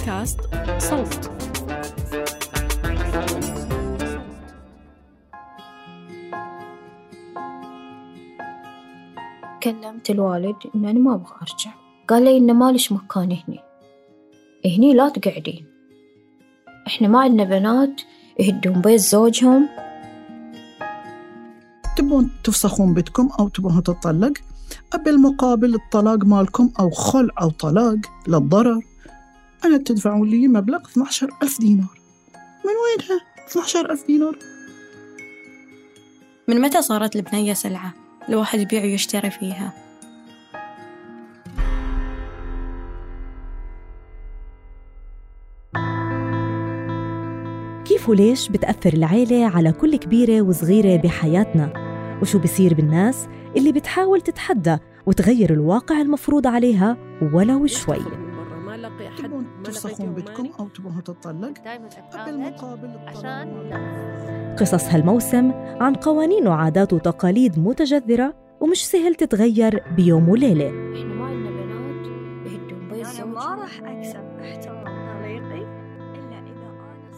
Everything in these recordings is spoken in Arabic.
بودكاست صوت. كلمت الوالد إن أنا ما أبغى أرجع. قال لي إن مالش مكان هني. هني لا تقعدين. إحنا ما عندنا بنات يهدون بيت زوجهم. تبون تفسخون بيتكم أو تبون تطلق بالمقابل الطلاق مالكم أو خلع أو طلاق للضرر. أنا تدفعون لي مبلغ 12 ألف دينار. من وينها 12 ألف دينار؟ من متى صارت البنية سلعة؟ الواحد يبيع ويشتري فيها. كيف وليش بتأثر العيلة على كل كبيرة وصغيرة بحياتنا؟ وشو بصير بالناس اللي بتحاول تتحدى وتغير الواقع المفروض عليها ولو شوي؟ تفسخون بيتكم أو تبون تطلق بالمقابل عشان قصص هالموسم عن قوانين وعادات وتقاليد متجذرة ومش سهل تتغير بيوم وليلة. إحنا ما عندنا بنات يهدون بيت أنا ما راح أكسب احترام طليقي إلا إذا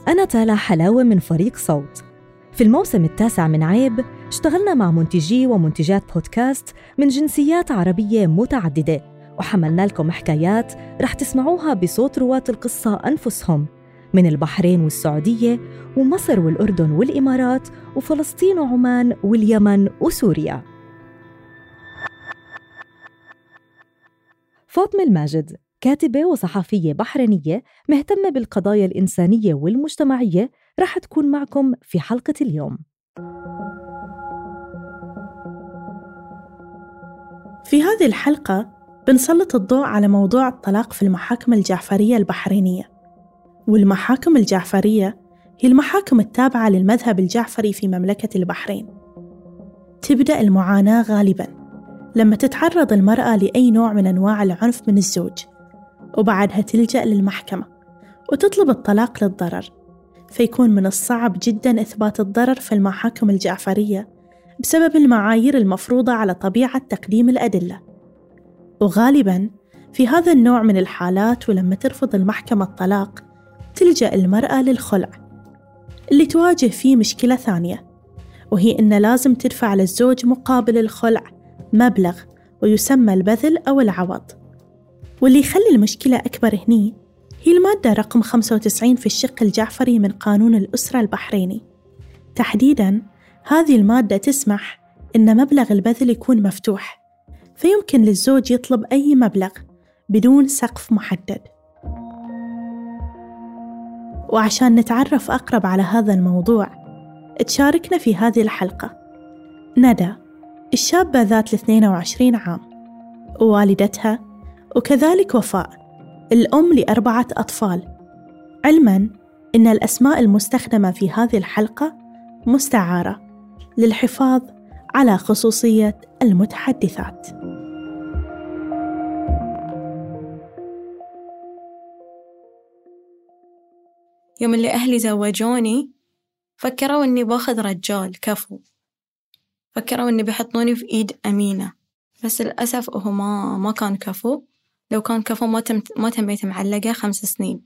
أنا أنا تالا حلاوة من فريق صوت. في الموسم التاسع من عيب اشتغلنا مع منتجي ومنتجات بودكاست من جنسيات عربية متعددة. وحملنا لكم حكايات رح تسمعوها بصوت رواة القصة أنفسهم من البحرين والسعودية ومصر والأردن والإمارات وفلسطين وعمان واليمن وسوريا. فاطمة الماجد كاتبة وصحفية بحرينية مهتمة بالقضايا الإنسانية والمجتمعية رح تكون معكم في حلقة اليوم. في هذه الحلقة بنسلط الضوء على موضوع الطلاق في المحاكم الجعفرية البحرينية. والمحاكم الجعفرية هي المحاكم التابعة للمذهب الجعفري في مملكة البحرين. تبدأ المعاناة غالباً لما تتعرض المرأة لأي نوع من أنواع العنف من الزوج وبعدها تلجأ للمحكمة وتطلب الطلاق للضرر. فيكون من الصعب جدا إثبات الضرر في المحاكم الجعفرية بسبب المعايير المفروضة على طبيعة تقديم الأدلة. وغالبا في هذا النوع من الحالات ولما ترفض المحكمة الطلاق تلجأ المرأة للخلع اللي تواجه فيه مشكلة ثانية وهي إن لازم تدفع للزوج مقابل الخلع مبلغ ويسمى البذل أو العوض. واللي يخلي المشكلة أكبر هني هي المادة رقم 95 في الشق الجعفري من قانون الأسرة البحريني. تحديداً هذه المادة تسمح إن مبلغ البذل يكون مفتوح. فيمكن للزوج يطلب أي مبلغ بدون سقف محدد. وعشان نتعرف أقرب على هذا الموضوع تشاركنا في هذه الحلقة. ندى الشابة ذات الاثنين وعشرين عام ووالدتها وكذلك وفاء الأم لأربعة أطفال. علما أن الأسماء المستخدمة في هذه الحلقة مستعارة للحفاظ على خصوصية المتحدثات. يوم اللي أهلي زوجوني فكروا إني باخذ رجال كفو. فكروا إني بيحطوني في إيد أمينة. بس للأسف هو ما ما كان كفو. لو كان كفو ما تم ما تميت معلقة خمس سنين.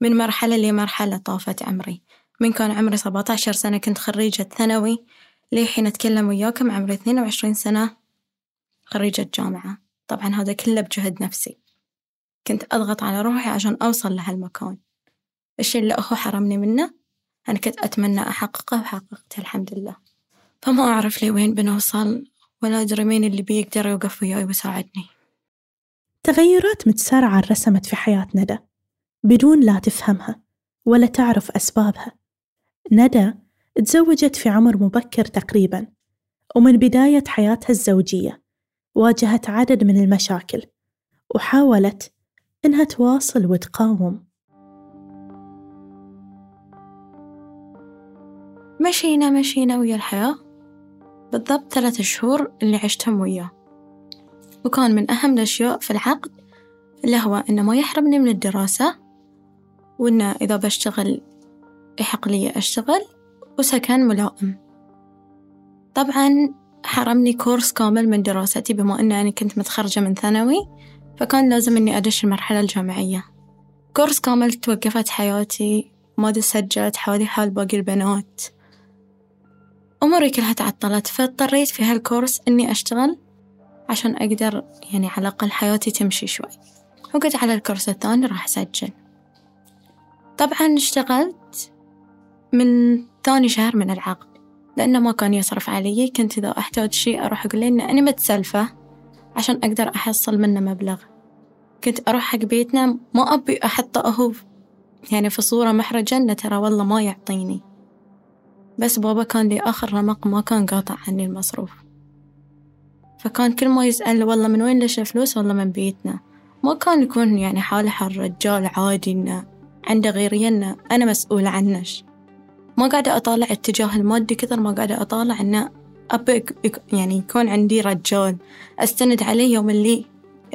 من مرحلة لمرحلة طافت عمري. من كان عمري 17 سنة كنت خريجة ثانوي. لحين أتكلم وياكم عمري 22 سنة خريجة جامعة. طبعا هذا كله بجهد نفسي. كنت أضغط على روحي عشان أوصل لهالمكان. الشيء اللي أخو حرمني منه؟ أنا كنت أتمنى أحققه وحققته الحمد لله. فما أعرف لي وين بنوصل ولا أدري مين اللي بيقدر يوقف وياي ويساعدني. تغيرات متسارعة رسمت في حياة ندى بدون لا تفهمها ولا تعرف أسبابها. ندى تزوجت في عمر مبكر تقريبا ومن بداية حياتها الزوجية واجهت عدد من المشاكل وحاولت إنها تواصل وتقاوم. مشينا مشينا ويا الحياة. بالضبط ثلاثة شهور اللي عشتهم وياه. وكان من أهم الأشياء في العقد اللي هو إنه ما يحرمني من الدراسة وإنه إذا بشتغل يحق لي أشتغل وسكن ملائم. طبعا حرمني كورس كامل من دراستي بما أن أنا كنت متخرجة من ثانوي فكان لازم إني أدش المرحلة الجامعية. كورس كامل توقفت حياتي ما سجلت حالي حال باقي البنات. أموري كلها تعطلت فاضطريت في هالكورس إني أشتغل عشان أقدر يعني على الأقل حياتي تمشي شوي. وقلت على الكورس الثاني راح أسجل. طبعا اشتغلت من ثاني شهر من العقد لأنه ما كان يصرف علي. كنت إذا أحتاج شيء أروح أقول إن أنا متسلفة عشان أقدر أحصل منه مبلغ. كنت أروح حق بيتنا ما أبي أحطه هو يعني في صورة محرجة إنه ترى والله ما يعطيني. بس بابا كان لي آخر رمق ما كان قاطع عني المصروف. فكان كل ما يسأل والله من وين لش فلوس والله من بيتنا. ما كان يكون يعني حاله حال رجال عادي إنه عنده غيري إنه أنا مسؤولة عنش ما قاعدة أطالع اتجاه المادي كثر ما قاعدة أطالع إنه أبي يعني يكون عندي رجال. أستند عليه يوم اللي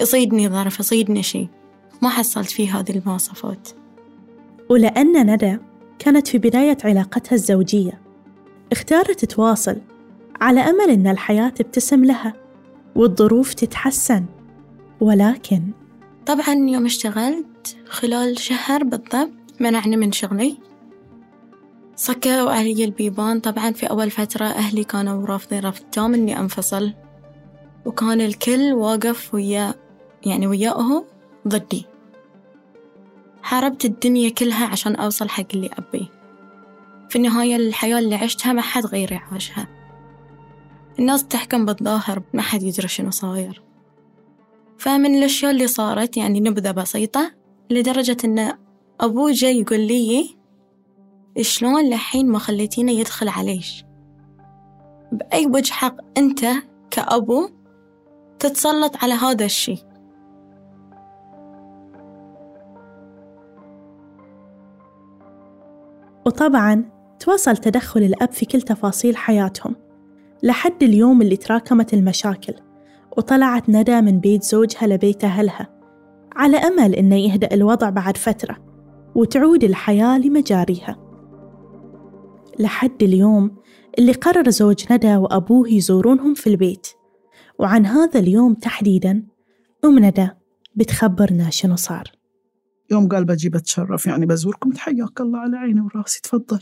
يصيدني ظرف يصيدني شي ما حصلت فيه هذه المواصفات. ولأن ندى كانت في بداية علاقتها الزوجية. اختارت تواصل على أمل أن الحياة تبتسم لها والظروف تتحسن. ولكن طبعا يوم اشتغلت خلال شهر بالضبط منعني من شغلي. صكوا علي البيبان طبعا في أول فترة أهلي كانوا رافضين رفض تام إني أنفصل. وكان الكل واقف ويا يعني وياه ضدي. حاربت الدنيا كلها عشان أوصل حق اللي أبيه. في النهاية الحياة اللي عشتها ما حد غيري عاشها الناس تحكم بالظاهر ما حد يدري شنو صاير. فمن الأشياء اللي صارت يعني نبذة بسيطة لدرجة إن أبوه جاي يقول لي شلون لحين ما خليتينه يدخل عليش بأي وجه حق أنت كأبو تتسلط على هذا الشي وطبعا تواصل تدخل الأب في كل تفاصيل حياتهم لحد اليوم اللي تراكمت المشاكل وطلعت ندى من بيت زوجها لبيت أهلها على أمل إنه يهدأ الوضع بعد فترة وتعود الحياة لمجاريها. لحد اليوم اللي قرر زوج ندى وأبوه يزورونهم في البيت وعن هذا اليوم تحديدا أم ندى بتخبرنا شنو صار. يوم قال بجي بتشرف يعني بزوركم تحياك الله على عيني وراسي تفضل.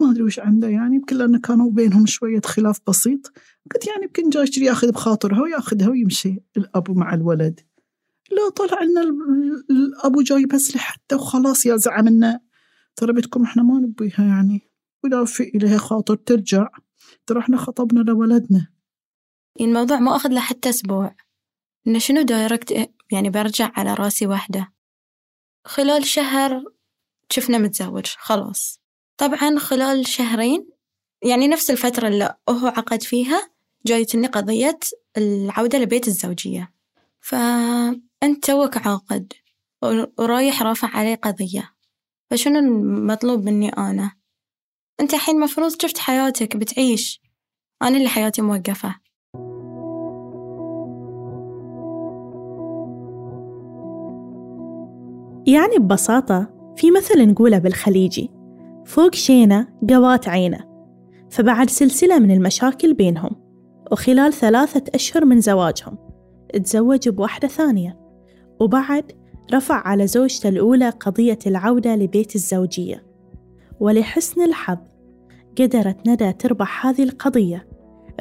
ما أدري وش عنده يعني يمكن لأنه كانوا بينهم شوية خلاف بسيط. قلت يعني يمكن جاي يشتري ياخذ بخاطرها وياخذها ويمشي. الأبو مع الولد. لا طلع لنا الأبو جاي بس لحتى وخلاص يا زعم إنه ترى بيتكم إحنا ما نبيها يعني. ولا في إليها خاطر ترجع. ترى إحنا خطبنا لولدنا. الموضوع ما أخذ له حتى أسبوع. إنه شنو دايركت يعني برجع على رأسي واحدة. خلال شهر شفنا متزوج خلاص. طبعا خلال شهرين يعني نفس الفترة اللي هو عقد فيها جايتني قضية العودة لبيت الزوجية. فأنت توك عاقد ورايح رافع علي قضية. فشنو المطلوب مني أنا؟ أنت الحين مفروض شفت حياتك بتعيش. أنا اللي حياتي موقفة. يعني ببساطة في مثل نقوله بالخليجي. فوق شينة قوات عينه. فبعد سلسلة من المشاكل بينهم وخلال ثلاثة أشهر من زواجهم تزوج بواحدة ثانية. وبعد رفع على زوجته الأولى قضية العودة لبيت الزوجية. ولحسن الحظ قدرت ندى تربح هذه القضية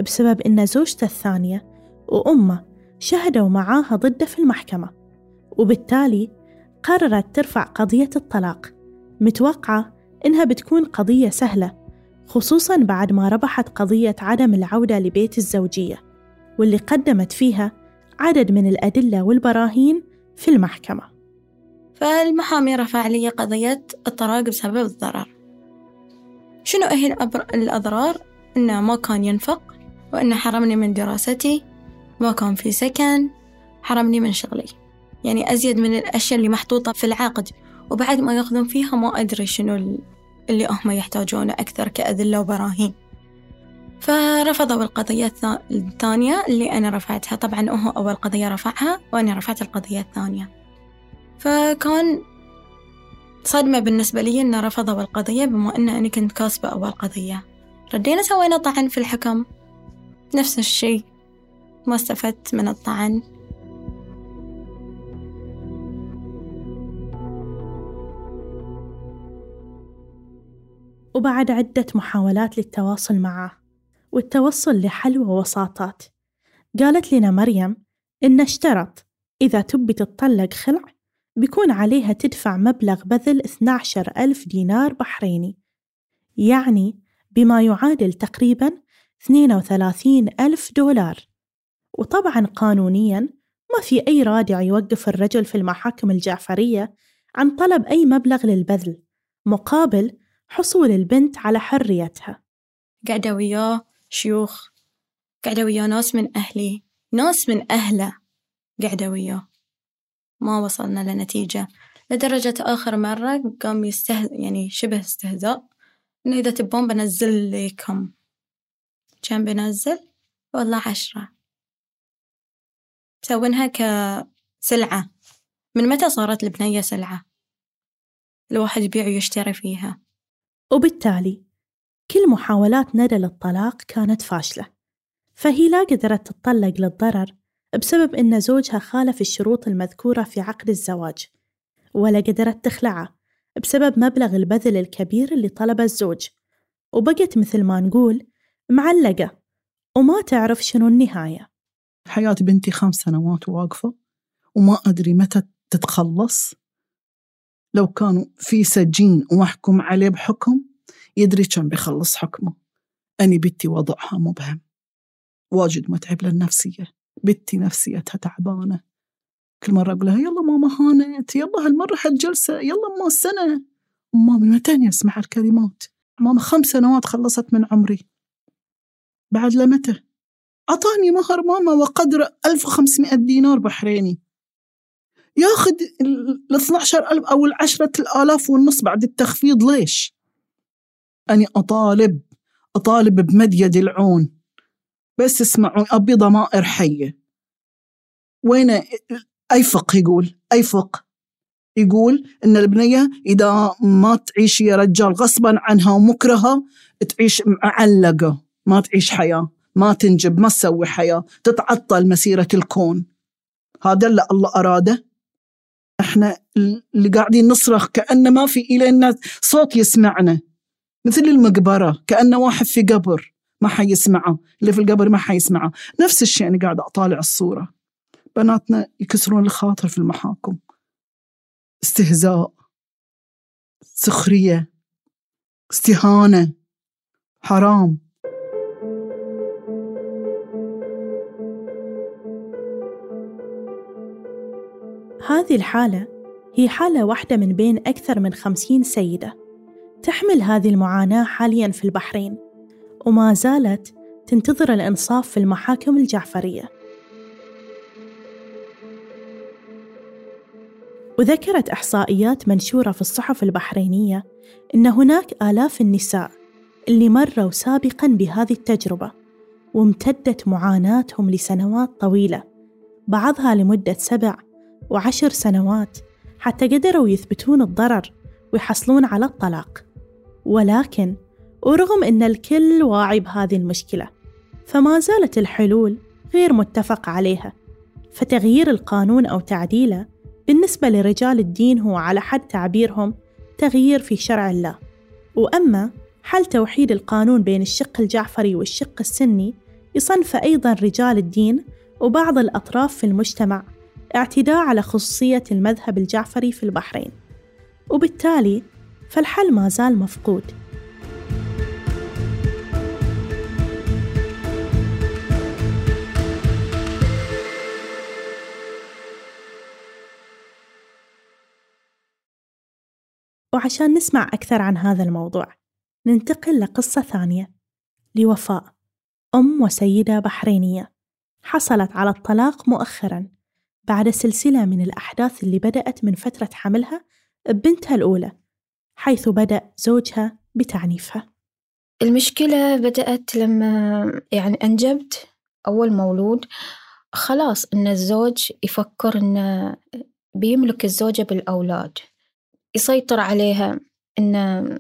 بسبب أن زوجته الثانية وأمه شهدوا معاها ضده في المحكمة. وبالتالي قررت ترفع قضية الطلاق متوقعة إنها بتكون قضية سهلة خصوصا بعد ما ربحت قضية عدم العودة لبيت الزوجية واللي قدمت فيها عدد من الأدلة والبراهين في المحكمة. فالمحامي رفع لي قضية الطلاق بسبب الضرر. شنو هي الأضرار؟ إنه ما كان ينفق وإنه حرمني من دراستي ما كان في سكن حرمني من شغلي. يعني أزيد من الأشياء اللي محطوطة في العقد. وبعد ما ياخذون فيها ما أدري شنو اللي هم يحتاجونه أكثر كأدلة وبراهين. فرفضوا القضية الثانية اللي أنا رفعتها. طبعا هو أول قضية رفعها وأنا رفعت القضية الثانية. فكان صدمة بالنسبة لي إنه رفضوا القضية بما إن أنا كنت كاسبة أول قضية. ردينا سوينا طعن في الحكم. نفس الشي ما استفدت من الطعن. وبعد عدة محاولات للتواصل معه والتوصل لحل ووساطات. قالت لنا مريم إن اشترط إذا تبي تتطلق خلع بيكون عليها تدفع مبلغ بذل 12 ألف دينار بحريني يعني بما يعادل تقريبا 32 ألف دولار. وطبعا قانونيا ما في أي رادع يوقف الرجل في المحاكم الجعفرية عن طلب أي مبلغ للبذل مقابل حصول البنت على حريتها. قاعدة وياه شيوخ قاعدة وياه ناس من أهلي ناس من أهله قاعدة وياه. ما وصلنا لنتيجة. لدرجة آخر مرة قام يسته يعني شبه استهزاء إنه إذا تبون بنزل لكم. كم بنزل؟ والله عشرة. مسوينها كسلعة. من متى صارت البنية سلعة؟ الواحد يبيع ويشتري فيها. وبالتالي كل محاولات ندى للطلاق كانت فاشلة فهي لا قدرت تتطلق للضرر بسبب إن زوجها خالف الشروط المذكورة في عقد الزواج ولا قدرت تخلعه بسبب مبلغ البذل الكبير اللي طلبه الزوج. وبقت مثل ما نقول معلقة وما تعرف شنو النهاية. حياة بنتي خمس سنوات واقفة وما أدري متى تتخلص. لو كانوا في سجين ومحكوم عليه بحكم يدري كم بيخلص حكمه. أني بنتي وضعها مبهم واجد متعب للنفسية. بنتي نفسيتها تعبانة. كل مرة أقول لها يلا ماما هانت يلا هالمرة حالجلسة يلا أما السنة. ماما متى يسمع الكلمات. ماما خمس سنوات خلصت من عمري. بعد لمتى؟ أعطاني مهر ماما وقدر 1500 دينار بحريني. ياخذ ال 12000 أو ال 10000 والنص بعد التخفيض ليش؟ أني أطالب أطالب بمد يد العون. بس اسمعوا أبي ضمائر حية. وين أي فقه يقول؟ أي فقه يقول إن البنية إذا ما تعيش يا رجال غصبا عنها ومكرهة تعيش معلقة ما تعيش حياة ما تنجب ما تسوي حياة تتعطل مسيرة الكون. هذا اللي الله أراده. إحنا اللي قاعدين نصرخ كأن ما في إلينا صوت يسمعنا. مثل المقبرة كأن واحد في قبر ما حيسمعه اللي في القبر ما حيسمعه. نفس الشيء أنا قاعدة أطالع الصورة. بناتنا يكسرون الخاطر في المحاكم. استهزاء سخرية استهانة حرام. هذه الحالة هي حالة واحدة من بين أكثر من خمسين سيدة. تحمل هذه المعاناة حاليا في البحرين وما زالت تنتظر الإنصاف في المحاكم الجعفرية. وذكرت إحصائيات منشورة في الصحف البحرينية إن هناك آلاف النساء اللي مروا سابقا بهذه التجربة وامتدت معاناتهم لسنوات طويلة بعضها لمدة سبع وعشر سنوات حتى قدروا يثبتون الضرر ويحصلون على الطلاق. ولكن ورغم أن الكل واعي بهذه المشكلة فما زالت الحلول غير متفق عليها. فتغيير القانون أو تعديله بالنسبة لرجال الدين هو على حد تعبيرهم تغيير في شرع الله. وأما حل توحيد القانون بين الشق الجعفري والشق السني يصنف أيضا رجال الدين وبعض الأطراف في المجتمع اعتداء على خصوصية المذهب الجعفري في البحرين. وبالتالي فالحل ما زال مفقود. وعشان نسمع أكثر عن هذا الموضوع ننتقل لقصة ثانية. لوفاء أم وسيدة بحرينية حصلت على الطلاق مؤخرا. بعد سلسلة من الأحداث اللي بدأت من فترة حملها ببنتها الأولى حيث بدأ زوجها بتعنيفها. المشكلة بدأت لما يعني أنجبت أول مولود خلاص إن الزوج يفكر إنه بيملك الزوجة بالأولاد يسيطر عليها إنه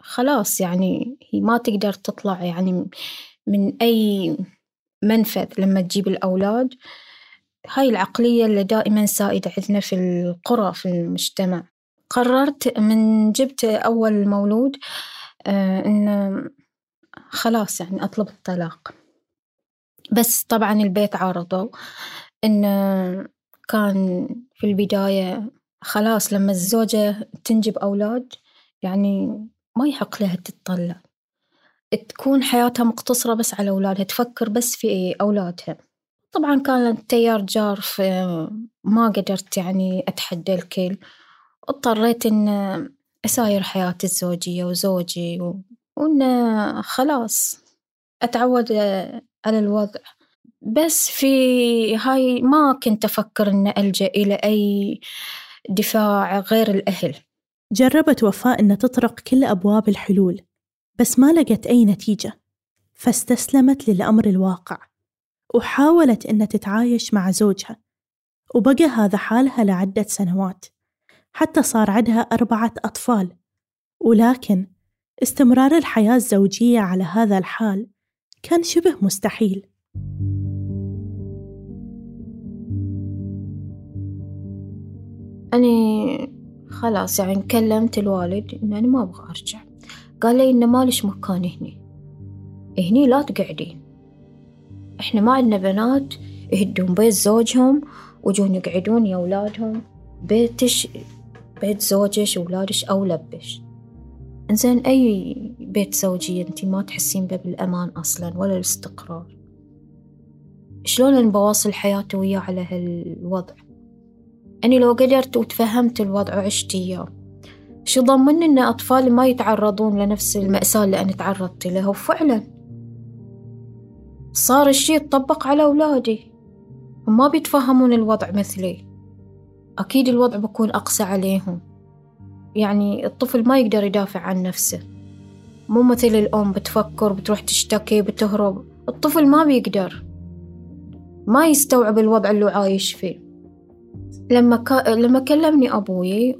خلاص يعني هي ما تقدر تطلع يعني من أي منفذ لما تجيب الأولاد. هاي العقلية اللي دائما سائدة عندنا في القرى في المجتمع. قررت من جبت أول مولود آه، إن خلاص يعني أطلب الطلاق. بس طبعا البيت عارضوا. إن كان في البداية خلاص لما الزوجة تنجب أولاد يعني ما يحق لها تتطلق. تكون حياتها مقتصرة بس على أولادها تفكر بس في أولادها. طبعا كان التيار جار في ما قدرت يعني أتحدى الكل. اضطريت إن أساير حياتي الزوجية وزوجي و... وإن خلاص أتعود على الوضع. بس في هاي ما كنت أفكر إن ألجأ إلى أي دفاع غير الأهل. جربت وفاء إن تطرق كل أبواب الحلول بس ما لقت أي نتيجة فاستسلمت للأمر الواقع. وحاولت إن تتعايش مع زوجها وبقى هذا حالها لعدة سنوات حتى صار عندها أربعة أطفال ولكن استمرار الحياة الزوجية على هذا الحال كان شبه مستحيل. أنا خلاص يعني كلمت الوالد إن أنا ما أبغى أرجع. قال لي إن مالش مكان هني. هني لا تقعدين. إحنا ما عندنا بنات يهدون بيت زوجهم ويجون يقعدون يا أولادهم. بيتش بيت زوجش وولادش أولى بش إنزين أي بيت زوجية أنتي ما تحسين به بالأمان أصلا ولا الاستقرار. شلون أنا بواصل حياتي وياه على هالوضع؟ أني لو قدرت وتفهمت الوضع وعشت إياه. شو ضمن إن أطفالي ما يتعرضون لنفس المأساة اللي أنا تعرضت لها وفعلا صار الشي يتطبق على أولادي. وما بيتفهمون الوضع مثلي. أكيد الوضع بكون أقسى عليهم. يعني الطفل ما يقدر يدافع عن نفسه. مو مثل الأم بتفكر بتروح تشتكي بتهرب. الطفل ما بيقدر. ما يستوعب الوضع اللي عايش فيه. لما ك... لما كلمني أبوي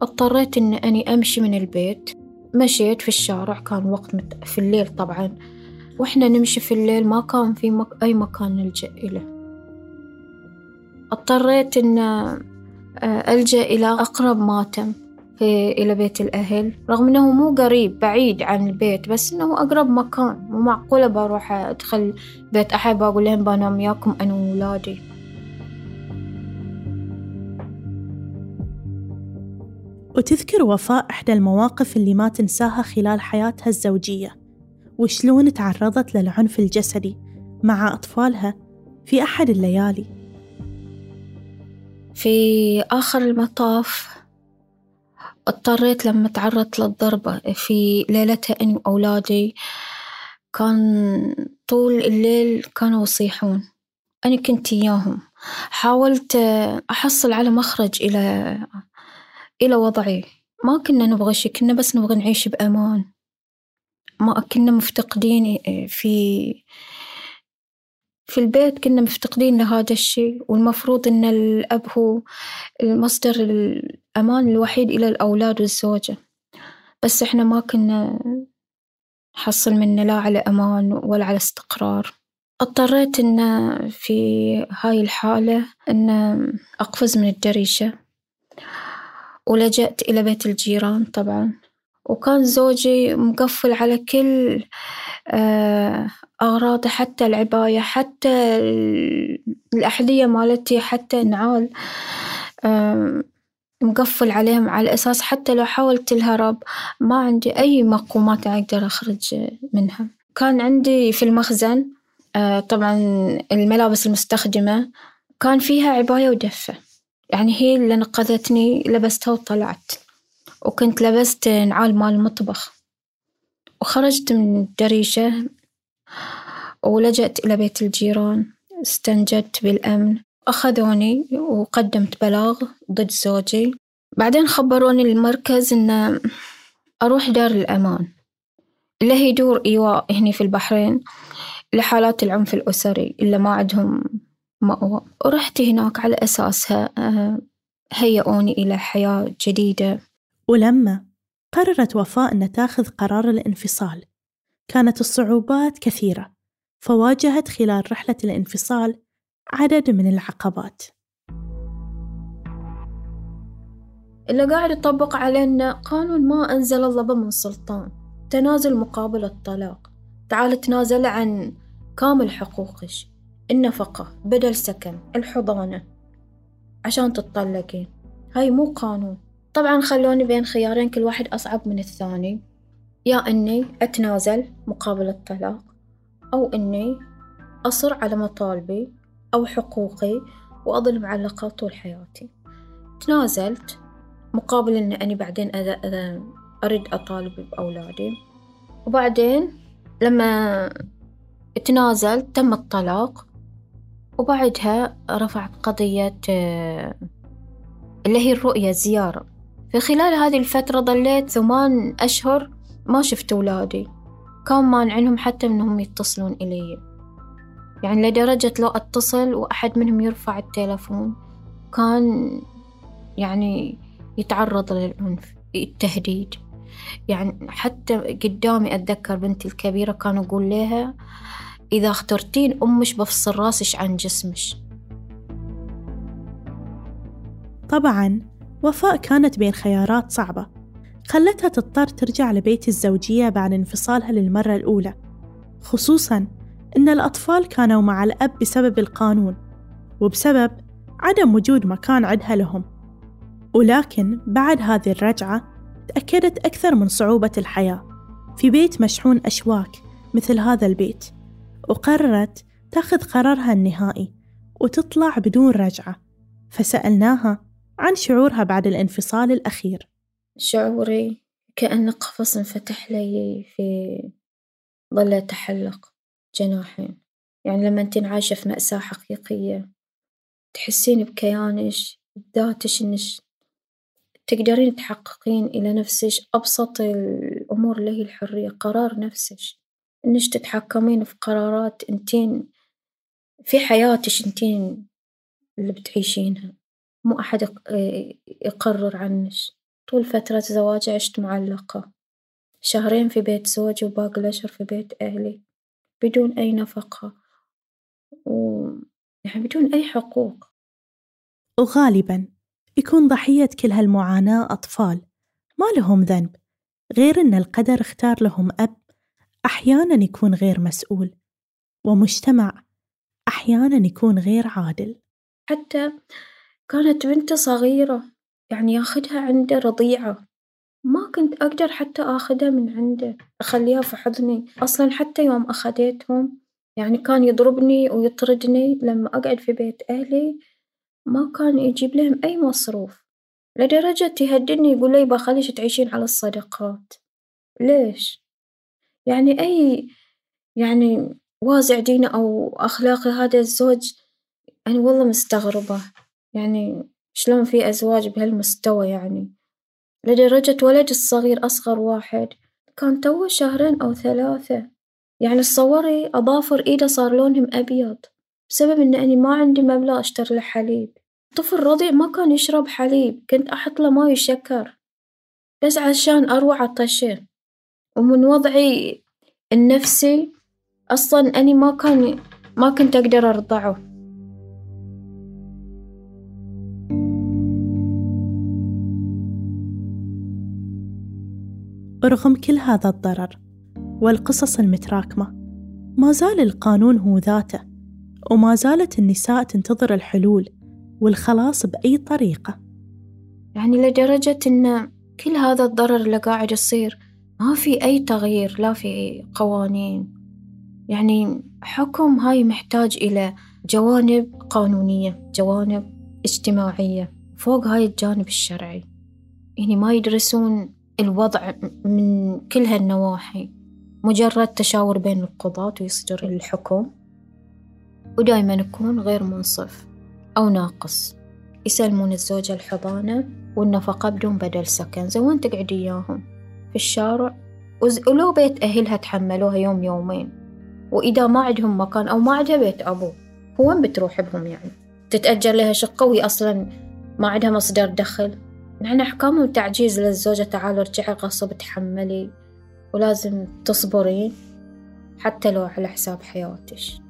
واضطريت إن أني أمشي من البيت مشيت في الشارع. كان وقت مت... في الليل طبعا. وإحنا نمشي في الليل ما كان في مك... أي مكان نلجأ إليه. اضطريت إن ألجأ إلى أقرب ماتم في إلى بيت الأهل. رغم إنه مو قريب بعيد عن البيت بس إنه أقرب مكان. مو معقولة بروح أدخل بيت أحد بقول لهم بنام وياكم أنا وولادي. وتذكر وفاء إحدى المواقف اللي ما تنساها خلال حياتها الزوجية. وشلون تعرضت للعنف الجسدي مع أطفالها في أحد الليالي. في آخر المطاف اضطريت لما تعرضت للضربة في ليلتها أني وأولادي كان طول الليل كانوا يصيحون. أنا كنت إياهم. حاولت أحصل على مخرج إلى إلى وضعي. ما كنا نبغى شي كنا بس نبغى نعيش بأمان. ما كنا مفتقدين في في البيت كنا مفتقدين لهذا الشيء والمفروض إن الأب هو المصدر الأمان الوحيد إلى الأولاد والزوجة. بس إحنا ما كنا نحصل منه لا على أمان ولا على استقرار. اضطريت إن في هاي الحالة إن أقفز من الدريشة. ولجأت إلى بيت الجيران طبعا. وكان زوجي مقفل على كل أغراضه حتى العباية حتى الأحذية مالتي حتى النعال مقفل عليهم على أساس حتى لو حاولت الهرب ما عندي أي مقومات أقدر أخرج منها. كان عندي في المخزن طبعا الملابس المستخدمة كان فيها عباية ودفة. يعني هي اللي نقذتني لبستها وطلعت. وكنت لبست نعال مال المطبخ. وخرجت من الدريشة ولجأت إلى بيت الجيران. استنجدت بالأمن. أخذوني وقدمت بلاغ ضد زوجي. بعدين خبروني المركز إن أروح دار الأمان. اللي هي دور إيواء هني في البحرين لحالات العنف الأسري اللي ما عندهم مأوى. ورحت هناك على أساسها هيئوني إلى حياة جديدة. ولما قررت وفاء أن تاخذ قرار الانفصال كانت الصعوبات كثيرة فواجهت خلال رحلة الانفصال عدد من العقبات. اللي قاعد يطبق علينا قانون ما أنزل الله به من سلطان تنازل مقابل الطلاق تعال تنازل عن كامل حقوقك النفقة بدل سكن الحضانة عشان تتطلقين. هاي مو قانون. طبعا خلوني بين خيارين كل واحد أصعب من الثاني. يا إني أتنازل مقابل الطلاق أو إني أصر على مطالبي أو حقوقي وأظل معلقة طول حياتي. تنازلت مقابل إن أني بعدين أذا أذا أريد أطالب بأولادي. وبعدين لما تنازلت تم الطلاق وبعدها رفعت قضية آه، اللي هي الرؤية زيارة. في خلال هذه الفترة ظليت ثمان أشهر ما شفت أولادي. كان مانعنهم حتى إنهم يتصلون إلي. يعني لدرجة لو أتصل وأحد منهم يرفع التلفون كان يعني يتعرض للعنف التهديد. يعني حتى قدامي أتذكر بنتي الكبيرة كان أقول لها إذا اخترتين أمش بفصل راسش عن جسمش. طبعا وفاء كانت بين خيارات صعبة. خلتها تضطر ترجع لبيت الزوجية بعد انفصالها للمرة الأولى. خصوصا إن الأطفال كانوا مع الأب بسبب القانون وبسبب عدم وجود مكان عدها لهم. ولكن بعد هذه الرجعة تأكدت أكثر من صعوبة الحياة. في بيت مشحون أشواك مثل هذا البيت وقررت تأخذ قرارها النهائي وتطلع بدون رجعة. فسألناها عن شعورها بعد الانفصال الأخير. شعوري كأن قفص انفتح لي في ظل تحلق جناحين. يعني لما انتين عايشة في مأساة حقيقية تحسين بكيانش بذاتش إنش تقدرين تحققين إلى نفسش أبسط الأمور اللي هي الحرية قرار نفسش. إنش تتحكمين في قرارات أنتين في حياتش أنتين اللي بتعيشينها. مو أحد يقرر عنش. طول فترة زواجي عشت معلقة. شهرين في بيت زوجي وباقي الأشهر في بيت أهلي. بدون أي نفقة. و يعني بدون أي حقوق. وغالبا يكون ضحية كل هالمعاناة أطفال. ما لهم ذنب. غير إن القدر اختار لهم أب أحيانا يكون غير مسؤول. ومجتمع أحيانا يكون غير عادل. حتى كانت بنته صغيرة يعني ياخدها عنده رضيعة. ما كنت أقدر حتى آخدها من عنده أخليها في حضني. أصلا حتى يوم أخديتهم يعني كان يضربني ويطردني لما أقعد في بيت أهلي ما كان يجيب لهم أي مصروف. لدرجة يهددني يقول لي بخليش تعيشين على الصدقات ليش؟ يعني أي يعني وازع دينه أو أخلاقي هذا الزوج أنا والله مستغربة. يعني شلون في أزواج بهالمستوى يعني؟ لدرجة ولدي الصغير أصغر واحد كان توه شهرين أو ثلاثة. يعني تصوري أظافر إيده صار لونهم أبيض بسبب إن أني ما عندي مبلغ أشتري له حليب. طفل رضيع ما كان يشرب حليب كنت أحط له ماي وشكر. بس عشان أروع عطشه ومن وضعي النفسي أصلا أني ما كان ما كنت أقدر أرضعه. ورغم كل هذا الضرر والقصص المتراكمة. ما زال القانون هو ذاته وما زالت النساء تنتظر الحلول والخلاص بأي طريقة. يعني لدرجة إن كل هذا الضرر اللي قاعد يصير ما في أي تغيير لا في قوانين. يعني حكم هاي محتاج إلى جوانب قانونية جوانب اجتماعية فوق هاي الجانب الشرعي. يعني ما يدرسون الوضع من كل هالنواحي مجرد تشاور بين القضاة ويصدر الحكم ودايما يكون غير منصف أو ناقص. يسلمون الزوجة الحضانة والنفقة بدون بدل سكن. زي وين تقعد إياهم في الشارع ولو بيت أهلها تحملوها يوم يومين. وإذا ما عندهم مكان أو ما عندها بيت أبو هو وين بتروح بهم يعني؟ تتأجر لها شقة وهي أصلا ما عندها مصدر دخل. نحن أحكامهم تعجيز للزوجة تعال ارجعي غصب تحملي ولازم تصبرين حتى لو على حساب حياتش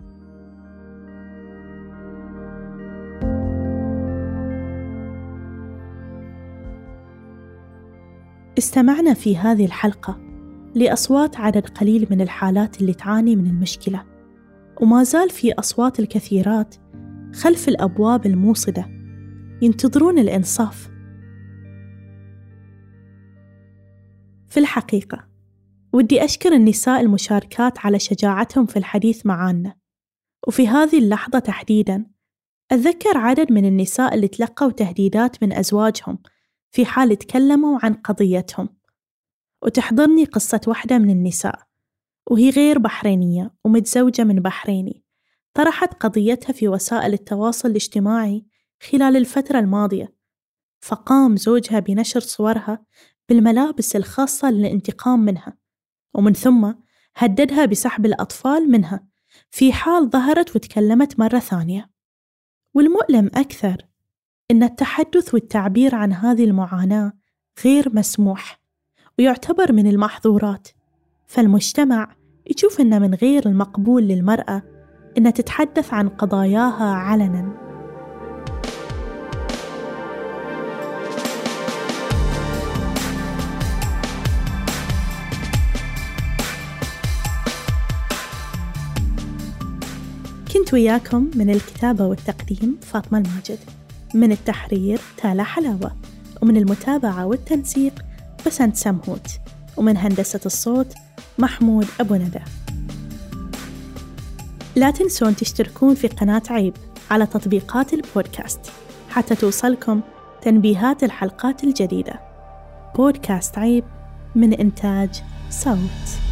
استمعنا في هذه الحلقة لأصوات عدد قليل من الحالات اللي تعاني من المشكلة وما زال في أصوات الكثيرات خلف الأبواب الموصدة. ينتظرون الإنصاف. في الحقيقة. ودي أشكر النساء المشاركات على شجاعتهم في الحديث معانا. وفي هذه اللحظة تحديداً أتذكر عدد من النساء اللي تلقوا تهديدات من أزواجهم في حال تكلموا عن قضيتهم. وتحضرني قصة واحدة من النساء وهي غير بحرينية ومتزوجة من بحريني طرحت قضيتها في وسائل التواصل الاجتماعي خلال الفترة الماضية فقام زوجها بنشر صورها بالملابس الخاصة للانتقام منها ومن ثم هددها بسحب الأطفال منها في حال ظهرت وتكلمت مرة ثانية. والمؤلم أكثر إن التحدث والتعبير عن هذه المعاناة غير مسموح ويعتبر من المحظورات. فالمجتمع يشوف إنه من غير المقبول للمرأة إنها تتحدث عن قضاياها علناً. كنت وياكم من الكتابة والتقديم فاطمة الماجد. من التحرير تالا حلاوة. ومن المتابعة والتنسيق بسنت سمهوت. ومن هندسة الصوت محمود أبو ندى. لا تنسون تشتركون في قناة عيب على تطبيقات البودكاست حتى توصلكم تنبيهات الحلقات الجديدة. بودكاست عيب من إنتاج صوت.